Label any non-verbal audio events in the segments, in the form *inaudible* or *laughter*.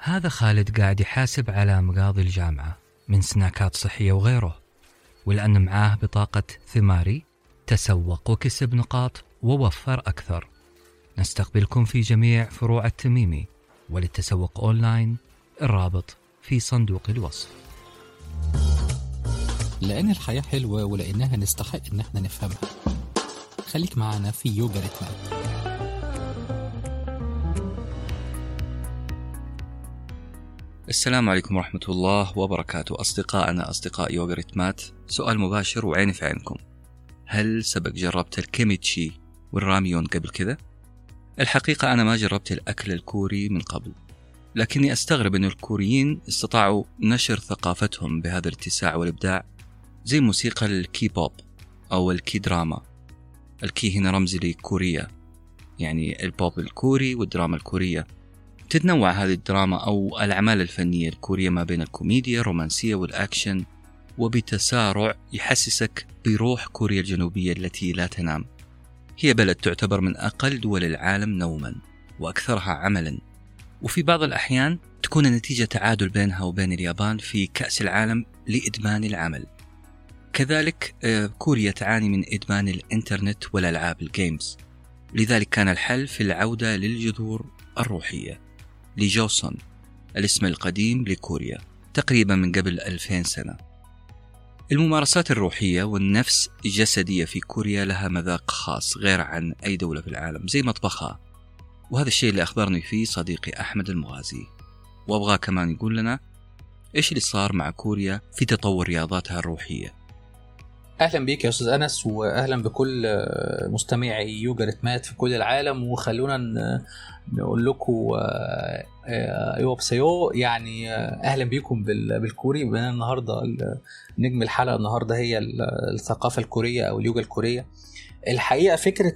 هذا خالد قاعد يحاسب على مقاضي الجامعة من سناكات صحية وغيره ولأن معاه بطاقة ثماري تسوق وكسب نقاط ووفر أكثر. نستقبلكم في جميع فروع التميمي وللتسوق أونلاين الرابط في صندوق الوصف. لأن الحياة حلوة ولأنها نستحق إن إحنا نفهمها. خليك معنا في يوجا ريتمات السلام عليكم ورحمة الله وبركاته. أصدقائنا أصدقاء يوغا ريتمات سؤال مباشر وعيني في عينكم. هل سبق جربت الكيمتشي والراميون قبل كذا؟ الحقيقة أنا ما جربت الأكل الكوري من قبل لكني أستغرب أن الكوريين استطاعوا نشر ثقافتهم بهذا الاتساع والإبداع زي موسيقى الكي بوب أو ال K-drama ال K هنا رمزي لكوريا يعني البوب الكوري والدراما الكورية. تتنوع هذه الدراما أو الأعمال الفنية الكورية ما بين الكوميديا الرومانسية والأكشن وبتسارع يحسسك بروح كوريا الجنوبية التي لا تنام. هي بلد تعتبر من أقل دول العالم نوما وأكثرها عملا. وفي بعض الأحيان تكون النتيجة تعادل بينها وبين اليابان في كأس العالم لإدمان العمل. كذلك آه، كوريا تعاني من إدمان الإنترنت والألعاب ال games. لذلك كان الحل في العودة للجذور الروحية. لجوسون الاسم القديم لكوريا تقريبا من قبل 2000 سنة. الممارسات الروحية والنفس الجسدية في كوريا لها مذاق خاص غير عن أي دولة في العالم زي مطبخها. وهذا الشيء اللي أخبرني فيه صديقي أحمد المغازي. وأبغاه كمان يقول لنا إيش اللي صار مع كوريا في تطور رياضاتها الروحية؟ أهلا بيك يا أستاذ أنس واهلا بكل مستمعي يوجا ريتمات في كل العالم. وخلونا نقول لكم أيوه بسيو يعني أهلا بيكم بالكوري. بما النهارده نجم الحلقة النهارده هي الثقافة الكورية أو اليوجا الكورية. الحقيقة فكرة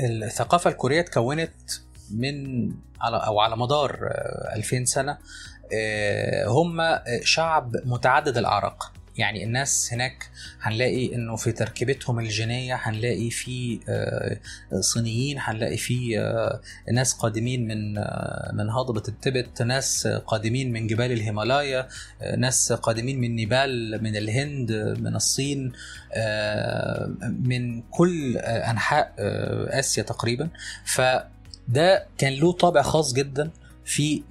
الثقافة الكورية اتكونت من على أو على مدار 2000 سنة. هم شعب متعدد الأعراق. يعني الناس هناك هنلاقي إنه في تركيبتهم الجينية هنلاقي في صينيين هنلاقي في ناس قادمين من من هضبة التبت ناس قادمين من جبال الهيمالايا ناس قادمين من نيبال من الهند من الصين من كل أنحاء آسيا تقريبا. فده كان له طابع خاص جدا في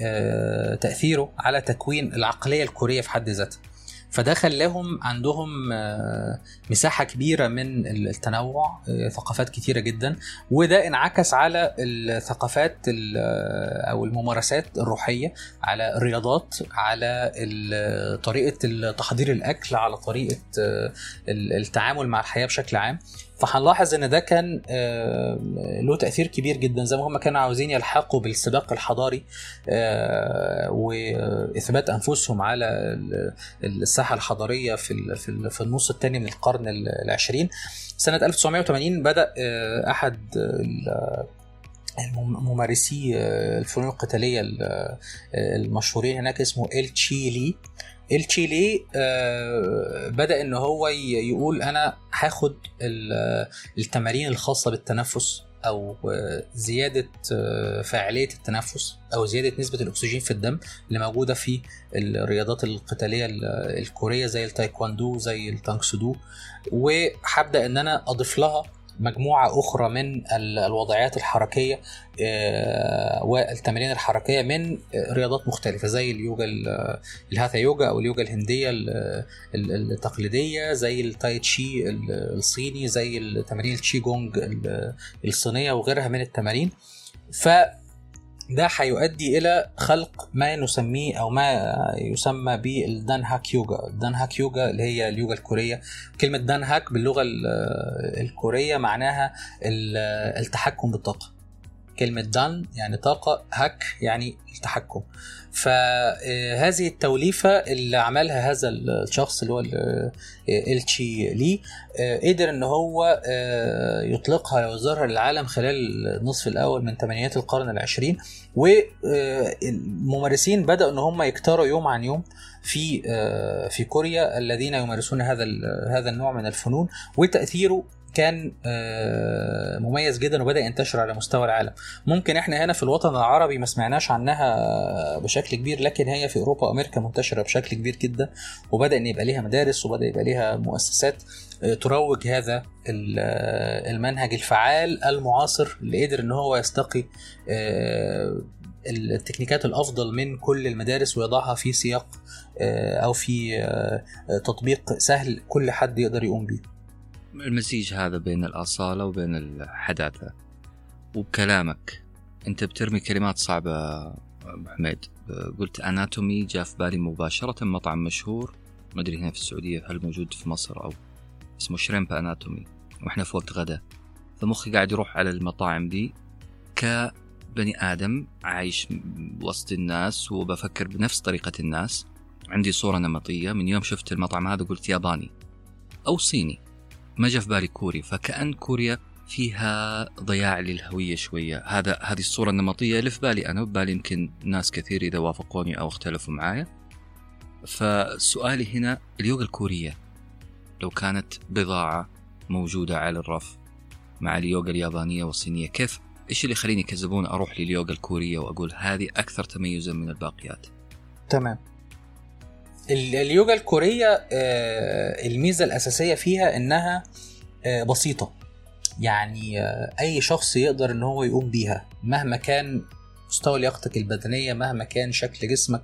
تأثيره على تكوين العقلية الكورية في حد ذاتها. فده خلاهم عندهم مساحة كبيرة من التنوع ثقافات كتيرة جدا. وده انعكس على الثقافات أو الممارسات الروحية على الرياضات على طريقة تحضير الأكل على طريقة التعامل مع الحياة بشكل عام. فهنلاحظ إن ده كان له تأثير كبير جدا زي ما هم كانوا عاوزين يلحقوا بالسباق الحضاري وإثبات أنفسهم على الساحة الحضارية في في النص الثاني من القرن العشرين. سنة 1980 بدأ أحد ممارسي الفنون القتالية المشهورين هناك اسمه إل تشيلي. التشيلي بدأ إن هو يقول أنا هاخد التمارين الخاصة بالتنفس أو زيادة فاعلية التنفس أو زيادة نسبة الأكسجين في الدم اللي موجودة في الرياضات القتالية الكورية زي التايكواندو زي التانج سودو. وهبدأ إن أنا أضيف لها مجموعة أخرى من الوضعيات الحركية والتمارين الحركية من رياضات مختلفة زي اليوجا الهاثا يوجا أو اليوجا الهندية التقليدية زي التاي تشي الصيني زي التمارين التشي جونج الصينية وغيرها من التمارين. ف ده هيؤدي إلى خلق ما نسميه أو ما يسمى بال دان هاك يوجا. ال دان هاك يوجا اللي هي اليوجا الكورية. كلمة دان هاك باللغة الكورية معناها التحكم بالطاقة. كلمة دان يعني طاقة هاك يعني التحكم. فهذه التوليفة اللي عملها هذا الشخص اللي هو التشي لي قدر إن هو يطلقها ويظهرها للعالم خلال النصف الأول من ثمانينات القرن العشرين. والممارسين بدأوا إن هم يكتروا يوم عن يوم في في كوريا الذين يمارسون هذا هذا النوع من الفنون. وتأثيره كان آه، مميز جدا وبدأ ينتشر على مستوى العالم. ممكن إحنا هنا في الوطن العربي ما سمعناش عنها بشكل كبير لكن هي في أوروبا وأمريكا منتشرة بشكل كبير جدا وبدأ إن يبقى ليها مدارس وبدأ يبقى ليها مؤسسات آه، تروج هذا آه، المنهج الفعال المعاصر اللي قدر إن هو يستقي التكنيكات الأفضل من كل المدارس ويضعها في سياق أو في تطبيق سهل كل حد يقدر يقوم بيه. المزيج هذا بين الأصالة وبين الحداثة وبكلامك أنت بترمي كلمات صعبة أبو حميد. قلت أناتومي جاء في بالي مباشرة مطعم مشهور ما أدري هنا في السعودية هل موجود في مصر أو اسمه شريمب أناتومي وإحنا في وقت غدا. فمخي قاعد يروح على المطاعم دي كبني آدم عايش وسط الناس وبفكر بنفس طريقة الناس. عندي صورة نمطية. من يوم شفت المطعم هذا قلت ياباني أو صيني. ما جاء في بالي كوري فكأن كوريا فيها ضياع للهوية شوية. هذا هذه الصورة النمطية اللي في بالي أنا وبالي يمكن ناس كثير إذا وافقوني أو اختلفوا معايا. فسؤالي هنا اليوغا الكورية لو كانت بضاعة موجودة على الرف مع اليوغا اليابانية والصينية كيف إيش اللي يخليني كزبون أروح لليوغا الكورية وأقول هذه أكثر تميزا من الباقيات؟ تمام. اليوجا الكورية آه، الميزة الأساسية فيها إنها آه، بسيطة. يعني آه، أي شخص يقدر إن هو يقوم بيها مهما كان مستوى لياقتك البدنية مهما كان شكل جسمك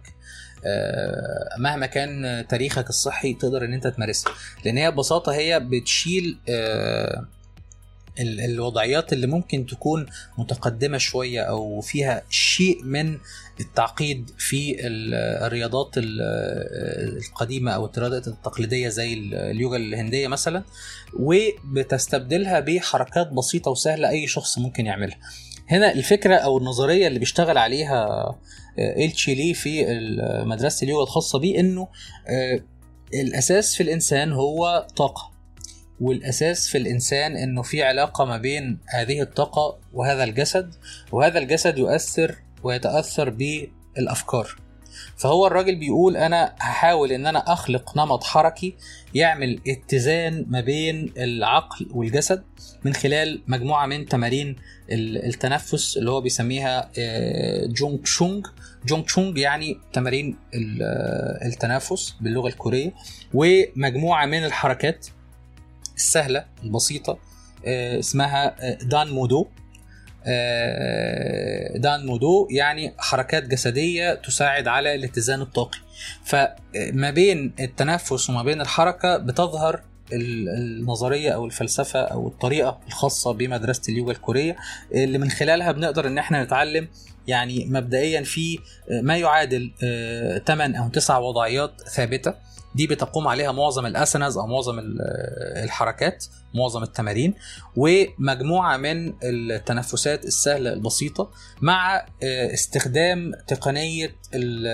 مهما كان تاريخك الصحي تقدر إن أنت تمارسها. لأن هي ببساطة هي بتشيل الوضعيات اللي ممكن تكون متقدمة شوية أو فيها شيء من التعقيد في ال- الرياضات ال- القديمة أو الرياضات التقليدية زي ال- اليوجا الهندية مثلا وبتستبدلها بحركات بسيطة وسهلة أي شخص ممكن يعملها. هنا الفكرة أو النظرية اللي بيشتغل عليها التشيلي في مدرسة اليوجا الخاصة بيه إنه آه، الأساس في الإنسان هو طاقة. والأساس في الإنسان إنه في علاقة ما بين هذه الطاقة وهذا الجسد وهذا الجسد يؤثر ويتأثر بالأفكار. فهو الراجل بيقول أنا هحاول إن أنا أخلق نمط حركي يعمل اتزان ما بين العقل والجسد من خلال مجموعة من تمارين ال- التنفس اللي هو بيسميها آه، جونج شونج جونج شونج يعني تمارين آه، التنفس باللغة الكورية ومجموعة من الحركات. السهله البسيطه آه، اسمها آه، دان مودو. آه، دان مودو يعني حركات جسدية تساعد على الاتزان الطاقي. فما بين التنفس وما بين الحركة بتظهر ال- النظرية أو الفلسفة أو الطريقة الخاصة بمدرسة اليوجا الكورية اللي من خلالها بنقدر إن إحنا نتعلم يعني مبدئيا في ما يعادل 8 أو 9 وضعيات ثابتة. دي بتقوم عليها معظم ال asanas أو معظم ال- الحركات معظم التمارين ومجموعة من التنفسات السهلة البسيطة مع آه، استخدام تقنية ال-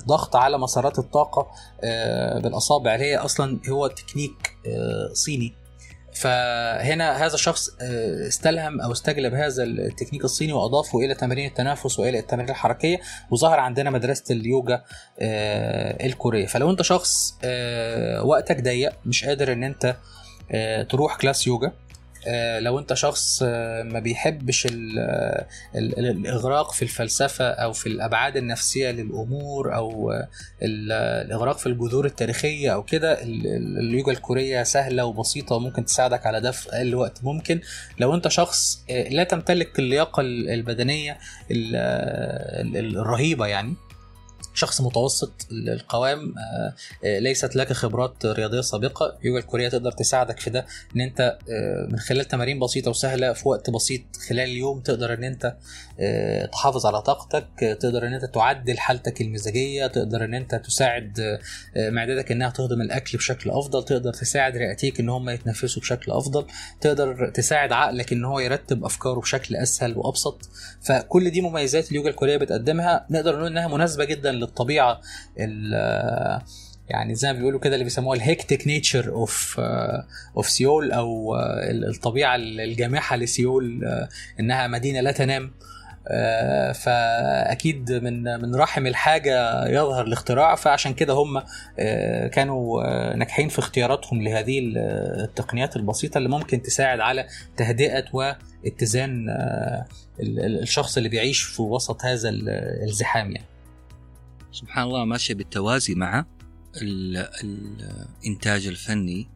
الضغط على مسارات الطاقة آه، بالأصابع اللي هي أصلا هو تكنيك آه، صيني. فهنا هذا الشخص آه، استلهم أو استجلب هذا التكنيك الصيني وأضافه إلى تمارين التنفس وإلى التمارين الحركية وظهر عندنا مدرسة اليوجا آه، الكورية. فلو أنت شخص آه، وقتك ضيق مش قادر إن أنت تروح class يوجا لو انت شخص آه، ما بيحبش آه، ال- ال- الإغراق في الفلسفة أو في الأبعاد النفسية للأمور أو آه، ال- آه، الإغراق في الجذور التاريخية أو كده ال- ال- اليوجا الكورية سهلة وبسيطة وممكن تساعدك على ده في أقل وقت ممكن. لو انت شخص آه، لا تمتلك اللياقة ال- البدنية ال- آه، ال- ال- الرهيبة يعني شخص متوسط القوام آه، آه، ليست لك خبرات رياضية سابقة. يوجا الكوريه تقدر تساعدك في ده إن أنت آه، من خلال تمارين بسيطة وسهلة في وقت بسيط خلال اليوم تقدر إن أنت تحافظ على طاقتك آه، تقدر إن أنت تعدل حالتك المزاجية تقدر إن أنت تساعد آه، آه، معدتك إنها تهضم الأكل بشكل أفضل تقدر تساعد رئتيك إن هم يتنفسوا بشكل أفضل تقدر تساعد عقلك إن هو يرتب أفكاره بشكل أسهل وأبسط. فكل دي مميزات اليوجا الكورية بتقدمها. نقدر نقول إنها مناسبة جدا للطبيعة يعني زي ما بيقولوا كده اللي بيسموها ال hectic nature of of سيول أو آه، الطبيعة الجامحة لسيول آه، إنها مدينة لا تنام. آه، فأكيد من من رحم الحاجة يظهر الاختراع فعشان كده هم آه، كانوا آه، ناجحين في اختياراتهم لهذه التقنيات البسيطة اللي ممكن تساعد على تهدئة واتزان الشخص اللي بيعيش في وسط هذا الزحام يعني. سبحان الله ماشيه بالتوازي مع الإنتاج الفني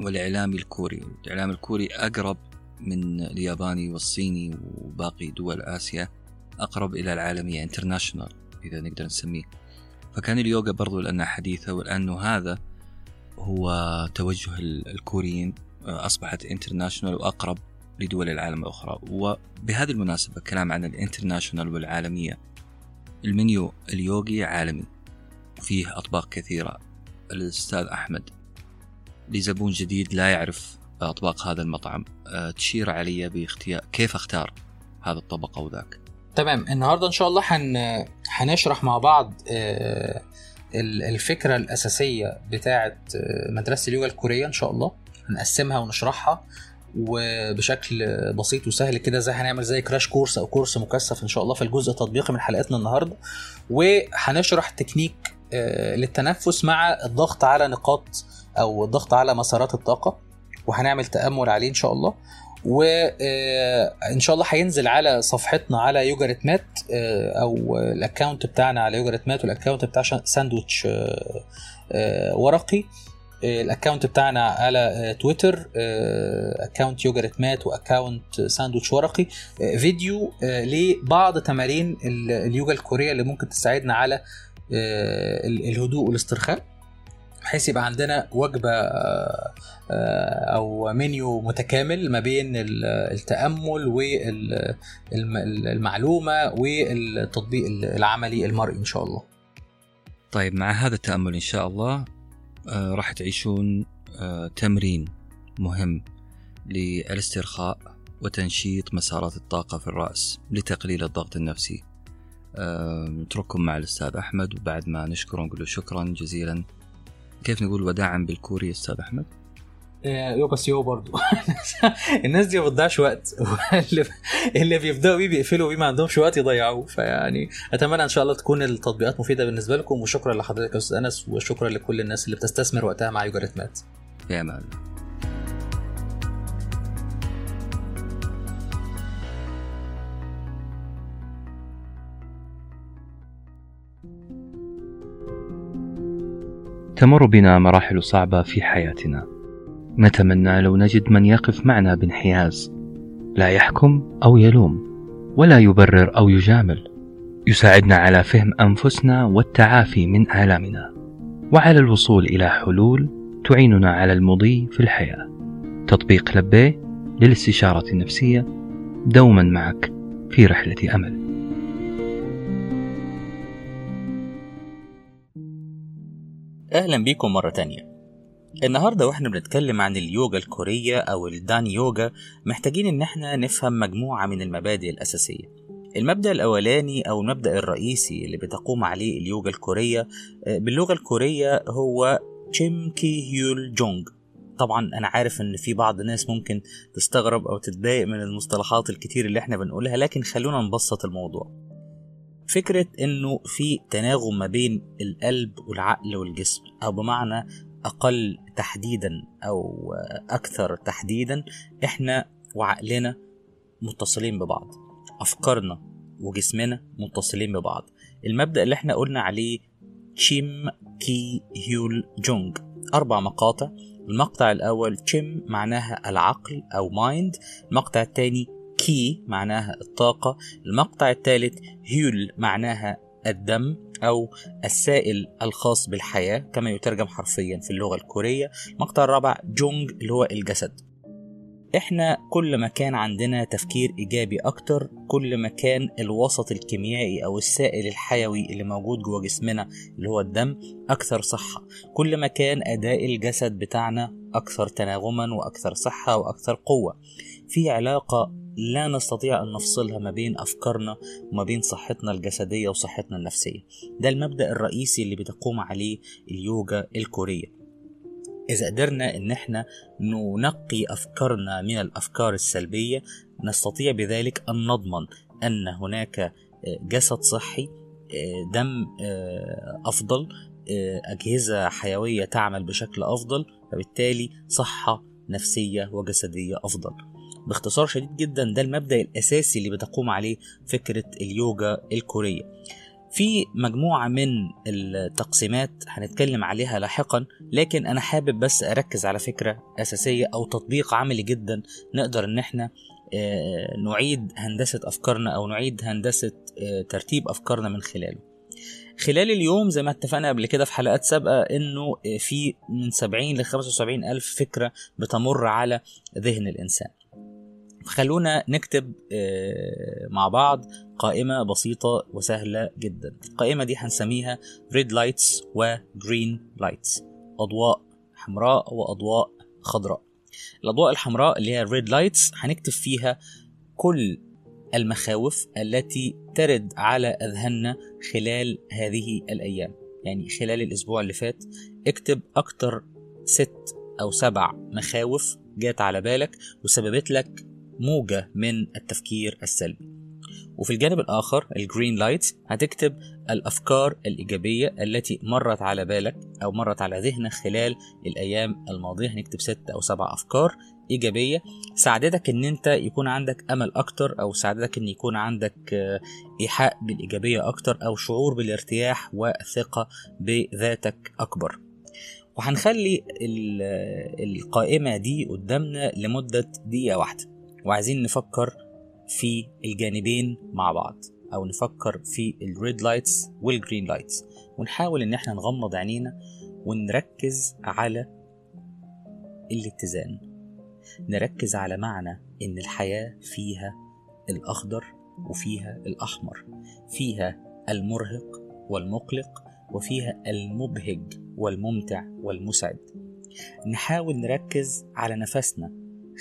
والإعلامي الكوري، الإعلام الكوري أقرب من الياباني والصيني وباقي دول آسيا أقرب إلى العالمية international إذا نقدر نسميه. فكان اليوغا برضو لأنها حديثة ولأنه هذا هو توجه الكوريين أصبحت international وأقرب لدول العالم الأخرى. وبهذه المناسبة كلام عن ال international والعالمية. المنيو اليوغي عالمي فيه أطباق كثيرة. الأستاذ أحمد لزبون جديد لا يعرف أطباق هذا المطعم أه، تشير علي باختيار كيف أختار هذا الطبق أو ذاك؟ تمام النهارده إن شاء الله حن... هنشرح مع بعض أه، الفكرة الأساسية بتاعه أه، مدرسة اليوغا الكورية إن شاء الله. هنقسمها ونشرحها وبشكل بسيط وسهل كده زي هنعمل زي crash course أو course مكثف إن شاء الله في الجزء التطبيقي من حلقتنا النهارده. وهنشرح تكنيك للتنفس مع الضغط على نقاط أو الضغط على مسارات الطاقة. وهنعمل تأمل عليه إن شاء الله. وان آه، شاء الله هينزل على صفحتنا على يوجا ريتمات آه، أو ال account بتاعنا على يوجا ريتمات وال account بتاع ساندوتش آه، ورقي. ال account بتاعنا على تويتر account يوجا ريتمات و account ساندوتش ورقي. فيديو لبعض تمارين اليوجا الكورية اللي ممكن تساعدنا على الهدوء والاسترخاء. بحيث يبقى عندنا وجبة آه، آه، أو منيو متكامل ما بين التأمل والمعلومه والتطبيق العملي المرئي إن شاء الله. طيب مع هذا التأمل إن شاء الله آه، راح تعيشون تمرين مهم للاسترخاء وتنشيط مسارات الطاقة في الرأس لتقليل الضغط النفسي. نترككم مع الأستاذ أحمد وبعد ما نشكره نقول شكرا جزيلا. كيف نقول وداعا بالكوري أستاذ أحمد؟ آه، يو بس يو برضو. *laughs* الناس دي ما بتضيعش وقت. اللي بيبدأوا بيه بيقفلوا بيه ما عندهمش وقت يضيعوه. فيعني أتمنى إن شاء الله تكون التطبيقات مفيدة بالنسبة لكم وشكرا لحضرتك يا أستاذ أنس وشكرا لكل الناس اللي بتستثمر وقتها مع يوجاريتمات في أمان تمر بنا مراحل صعبة في حياتنا. نتمنى لو نجد من يقف معنا بانحياز. لا يحكم أو يلوم ولا يبرر أو يجامل. يساعدنا على فهم أنفسنا والتعافي من آلامنا. وعلى الوصول إلى حلول تعيننا على المضي في الحياة. تطبيق لبيه للاستشارة النفسية. دوما معك في رحلة أمل. أهلا بيكم مرة تانية. النهاردة وإحنا بنتكلم عن اليوجا الكورية أو الدان يوجا محتاجين إن إحنا نفهم مجموعة من المبادئ الأساسية. المبدأ الأولاني أو المبدأ الرئيسي اللي بتقوم عليه اليوجا الكورية آه، باللغة الكورية هو تشيم كي هيول جونج. طبعا أنا عارف إن في بعض الناس ممكن تستغرب أو تتضايق من المصطلحات الكتير اللي إحنا بنقولها لكن خلونا نبسط الموضوع. فكرة إنه في تناغم ما بين القلب والعقل والجسم أو بمعنى أقل تحديدا أو أكثر تحديدا إحنا وعقلنا متصلين ببعض أفكارنا وجسمنا متصلين ببعض. المبدأ اللي إحنا قلنا عليه تشيم كي هيول جونج أربع مقاطع المقطع الأول تشيم معناها العقل أو mind المقطع الثاني كي معناها الطاقة المقطع الثالث هيول معناها الدم أو السائل الخاص بالحياة كما يترجم حرفيا في اللغة الكورية. المقطع الرابع جونج اللي هو الجسد. إحنا كل ما كان عندنا تفكير إيجابي أكتر كل ما كان الوسط الكيميائي أو السائل الحيوي اللي موجود جوه جسمنا اللي هو الدم أكثر صحة. كل ما كان أداء الجسد بتاعنا أكثر تناغما وأكثر صحة وأكثر قوة. في علاقة لا نستطيع أن نفصلها ما بين أفكارنا وما بين صحتنا الجسدية وصحتنا النفسية. ده المبدأ الرئيسي اللي بتقوم عليه اليوجا الكورية. إذا قدرنا إن إحنا ننقي أفكارنا من الأفكار السلبية نستطيع بذلك أن نضمن أن هناك جسد صحي دم أفضل أجهزة حيوية تعمل بشكل أفضل فبالتالي صحة نفسية وجسدية أفضل. باختصار شديد جدا ده المبدأ الأساسي اللي بتقوم عليه فكرة اليوجا الكورية. في مجموعة من التقسيمات هنتكلم عليها لاحقا لكن أنا حابب بس أركز على فكرة أساسية أو تطبيق عملي جدا نقدر إن إحنا نعيد هندسة أفكارنا أو نعيد هندسة ترتيب أفكارنا من خلاله. خلال اليوم زي ما اتفقنا قبل كده في حلقات سابقة إنه في من 70 ل 75 ألف فكرة بتمر على ذهن الإنسان. خلونا نكتب مع بعض قائمة بسيطة وسهلة جدا. القائمة دي هنسميها red lights و green lights أضواء حمراء وأضواء خضراء. الأضواء الحمراء اللي هي ال red lights هنكتب فيها كل المخاوف التي ترد على أذهاننا خلال هذه الأيام. يعني خلال الأسبوع اللي فات اكتب أكتر ست أو سبع مخاوف جات على بالك وسببت لك موجة من التفكير السلبي. وفي الجانب الآخر ال green light هتكتب الأفكار الإيجابية التي مرت على بالك أو مرت على ذهنك خلال الأيام الماضية. هنكتب ست أو سبع أفكار إيجابية. ساعدتك إن أنت يكون عندك أمل أكتر أو ساعدتك إن يكون عندك إيحاء بالإيجابية أكتر أو شعور بالارتياح والثقة بذاتك أكبر. وهنخلي القائمة دي قدامنا لمدة دقيقة واحدة. وعايزين نفكر في الجانبين مع بعض أو نفكر في ال red lights وال green lights ونحاول إن إحنا نغمض عينينا ونركز على الاتزان. نركز على معنى إن الحياة فيها الأخضر وفيها الأحمر. فيها المرهق والمقلق وفيها المبهج والممتع والمسعد. نحاول نركز على نفسنا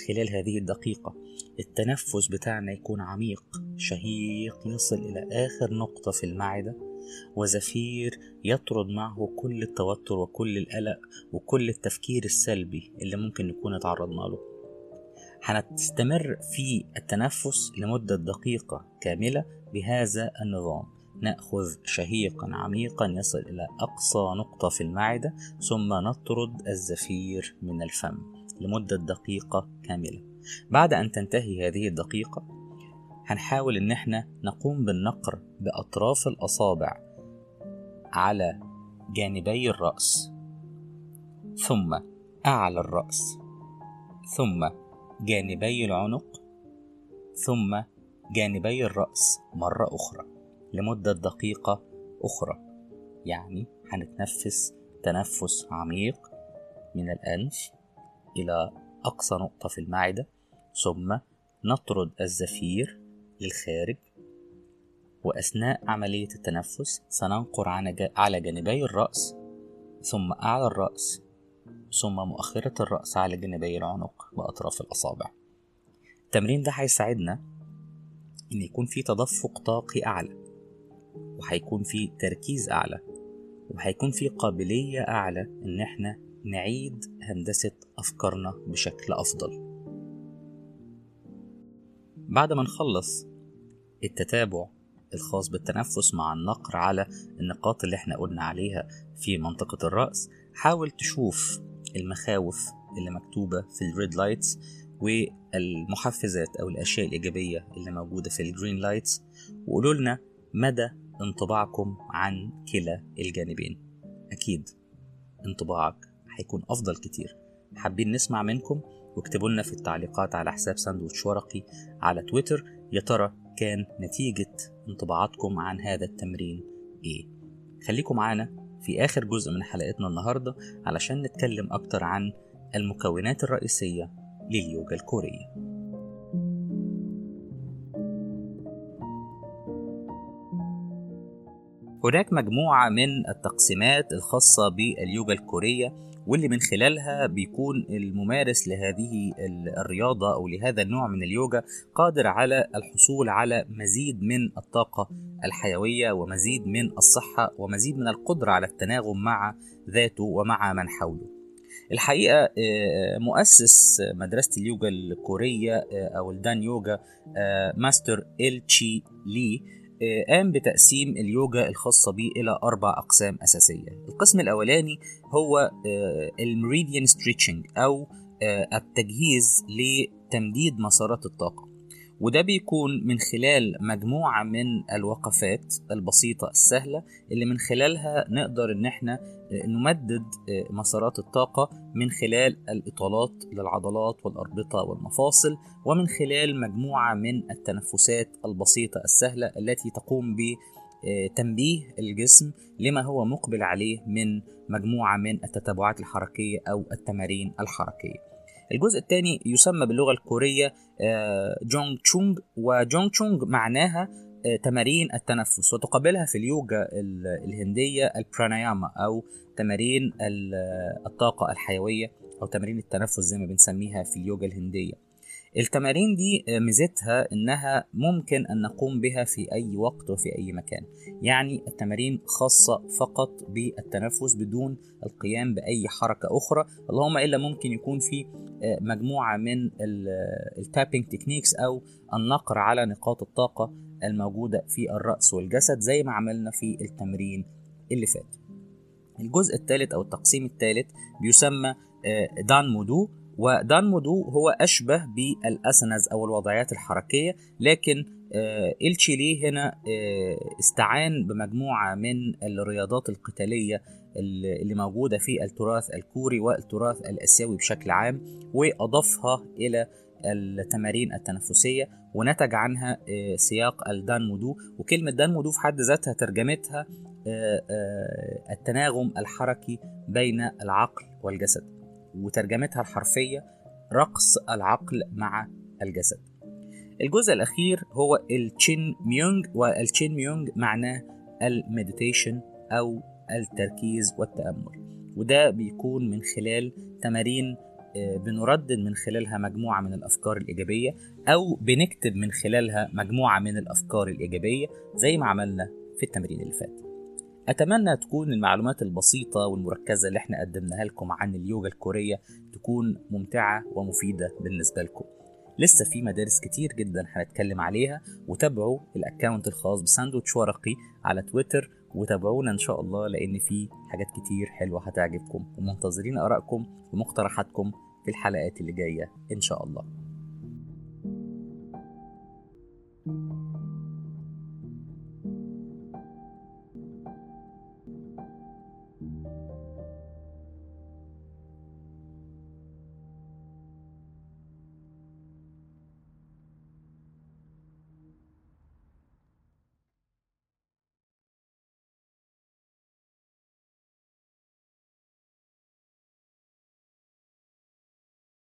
خلال هذه الدقيقة. التنفس بتاعنا يكون عميق شهيق يصل إلى آخر نقطة في المعدة وزفير يطرد معه كل التوتر وكل القلق وكل التفكير السلبي اللي ممكن نكون اتعرضنا له. هنستمر في التنفس لمدة دقيقة كاملة بهذا النظام. نأخذ شهيقا عميقا يصل إلى أقصى نقطة في المعدة ثم نطرد الزفير من الفم لمدة دقيقة كاملة. بعد أن تنتهي هذه الدقيقة هنحاول إن إحنا نقوم بالنقر بأطراف الأصابع على جانبي الرأس ثم أعلى الرأس ثم جانبي العنق ثم جانبي الرأس مرة أخرى لمدة دقيقة أخرى. يعني هنتنفس تنفس عميق من الأنف إلى أقصى نقطة في المعدة ثم نطرد الزفير للخارج وأثناء عملية التنفس سننقر على جانبي الرأس ثم أعلى الرأس ثم مؤخرة الرأس على جانبي العنق بأطراف الأصابع. التمرين ده هيساعدنا إن يكون في تدفق طاقي أعلى وهيكون في تركيز أعلى وهيكون في قابلية أعلى إن إحنا نعيد هندسة أفكارنا بشكل أفضل. بعد ما نخلص التتابع الخاص بالتنفس مع النقر على النقاط اللي إحنا قلنا عليها في منطقة الرأس حاول تشوف المخاوف اللي مكتوبة في ال red lights والمحفزات أو الأشياء الإيجابية اللي موجودة في ال green lights وقولوا لنا مدى انطباعكم عن كلا الجانبين. أكيد انطباعك هيكون أفضل كتير. حابين نسمع منكم؟ واكتبوا لنا في التعليقات على حساب ساندوتش ورقي على تويتر. يا ترى كان نتيجة انطباعاتكم عن هذا التمرين إيه؟ خليكم معانا في آخر جزء من حلقتنا النهاردة علشان نتكلم أكتر عن المكونات الرئيسية لليوجا الكورية. هناك مجموعة من التقسيمات الخاصة باليوجا الكورية واللي من خلالها بيكون الممارس لهذه الرياضة أو لهذا النوع من اليوجا قادر على الحصول على مزيد من الطاقة الحيوية ومزيد من الصحة ومزيد من القدرة على التناغم مع ذاته ومع من حوله. الحقيقة آه، مؤسس مدرسة اليوجا الكورية آه، أو الدان يوجا آه، ماستر إل تشي لي قام بتقسيم اليوجا الخاصة به إلى أربع أقسام أساسية. القسم الأولاني هو ال meridian stretching أو التجهيز لتمديد مسارات الطاقة. وده بيكون من خلال مجموعة من الوقفات البسيطة السهلة اللي من خلالها نقدر إن إحنا نمدد مسارات الطاقة من خلال الإطالات للعضلات والأربطة والمفاصل ومن خلال مجموعة من التنفسات البسيطة السهلة التي تقوم بتنبيه الجسم لما هو مقبل عليه من مجموعة من التتابعات الحركية أو التمارين الحركية. الجزء الثاني يسمى باللغة الكورية آه، جونج تشونج وجونج تشونج معناها آه، تمارين التنفس وتقابلها في اليوجا الهندية البراناياما أو تمارين الطاقة الحيوية أو تمارين التنفس زي ما بنسميها في اليوجا الهندية. التمارين دي آه، ميزتها إنها ممكن أن نقوم بها في أي وقت وفي أي مكان. يعني التمارين خاصة فقط بالتنفس بدون القيام بأي حركة أخرى. اللهم إلا ممكن يكون في آه، مجموعة من ال tapping techniques أو النقر على نقاط الطاقة الموجودة في الرأس والجسد زي ما عملنا في التمرين اللي فات. الجزء الثالث أو التقسيم الثالث بيسمى دان آه، مودو ودان مودو هو أشبه بال asanas أو الوضعيات الحركية لكن آه، هنا آه، استعان بمجموعة من الرياضات القتالية اللي موجودة في التراث الكوري والتراث الآسيوي بشكل عام وأضافها إلى التمارين التنفسية ونتج عنها آه، سياق الدان مودو وكلمة دان مودو في حد ذاتها ترجمتها التناغم الحركي بين العقل والجسد. وترجمتها الحرفية رقص العقل مع الجسد. الجزء الأخير هو التشين ميونج والتشين ميونج معناه ال meditation أو التركيز والتأمل. وده بيكون من خلال تمارين آه، بنردد من خلالها مجموعة من الأفكار الإيجابية أو بنكتب من خلالها مجموعة من الأفكار الإيجابية زي ما عملنا في التمرين اللي فات. أتمنى تكون المعلومات البسيطة والمركزة اللي إحنا قدمناها لكم عن اليوجا الكورية تكون ممتعة ومفيدة بالنسبة لكم. لسه في مدارس كتير جدا هنتكلم عليها وتابعوا الاكونت الخاص بساندوتش ورقي على تويتر وتابعونا إن شاء الله لأن في حاجات كتير حلوة هتعجبكم. ومنتظرين آرائكم ومقترحاتكم في الحلقات اللي جاية إن شاء الله.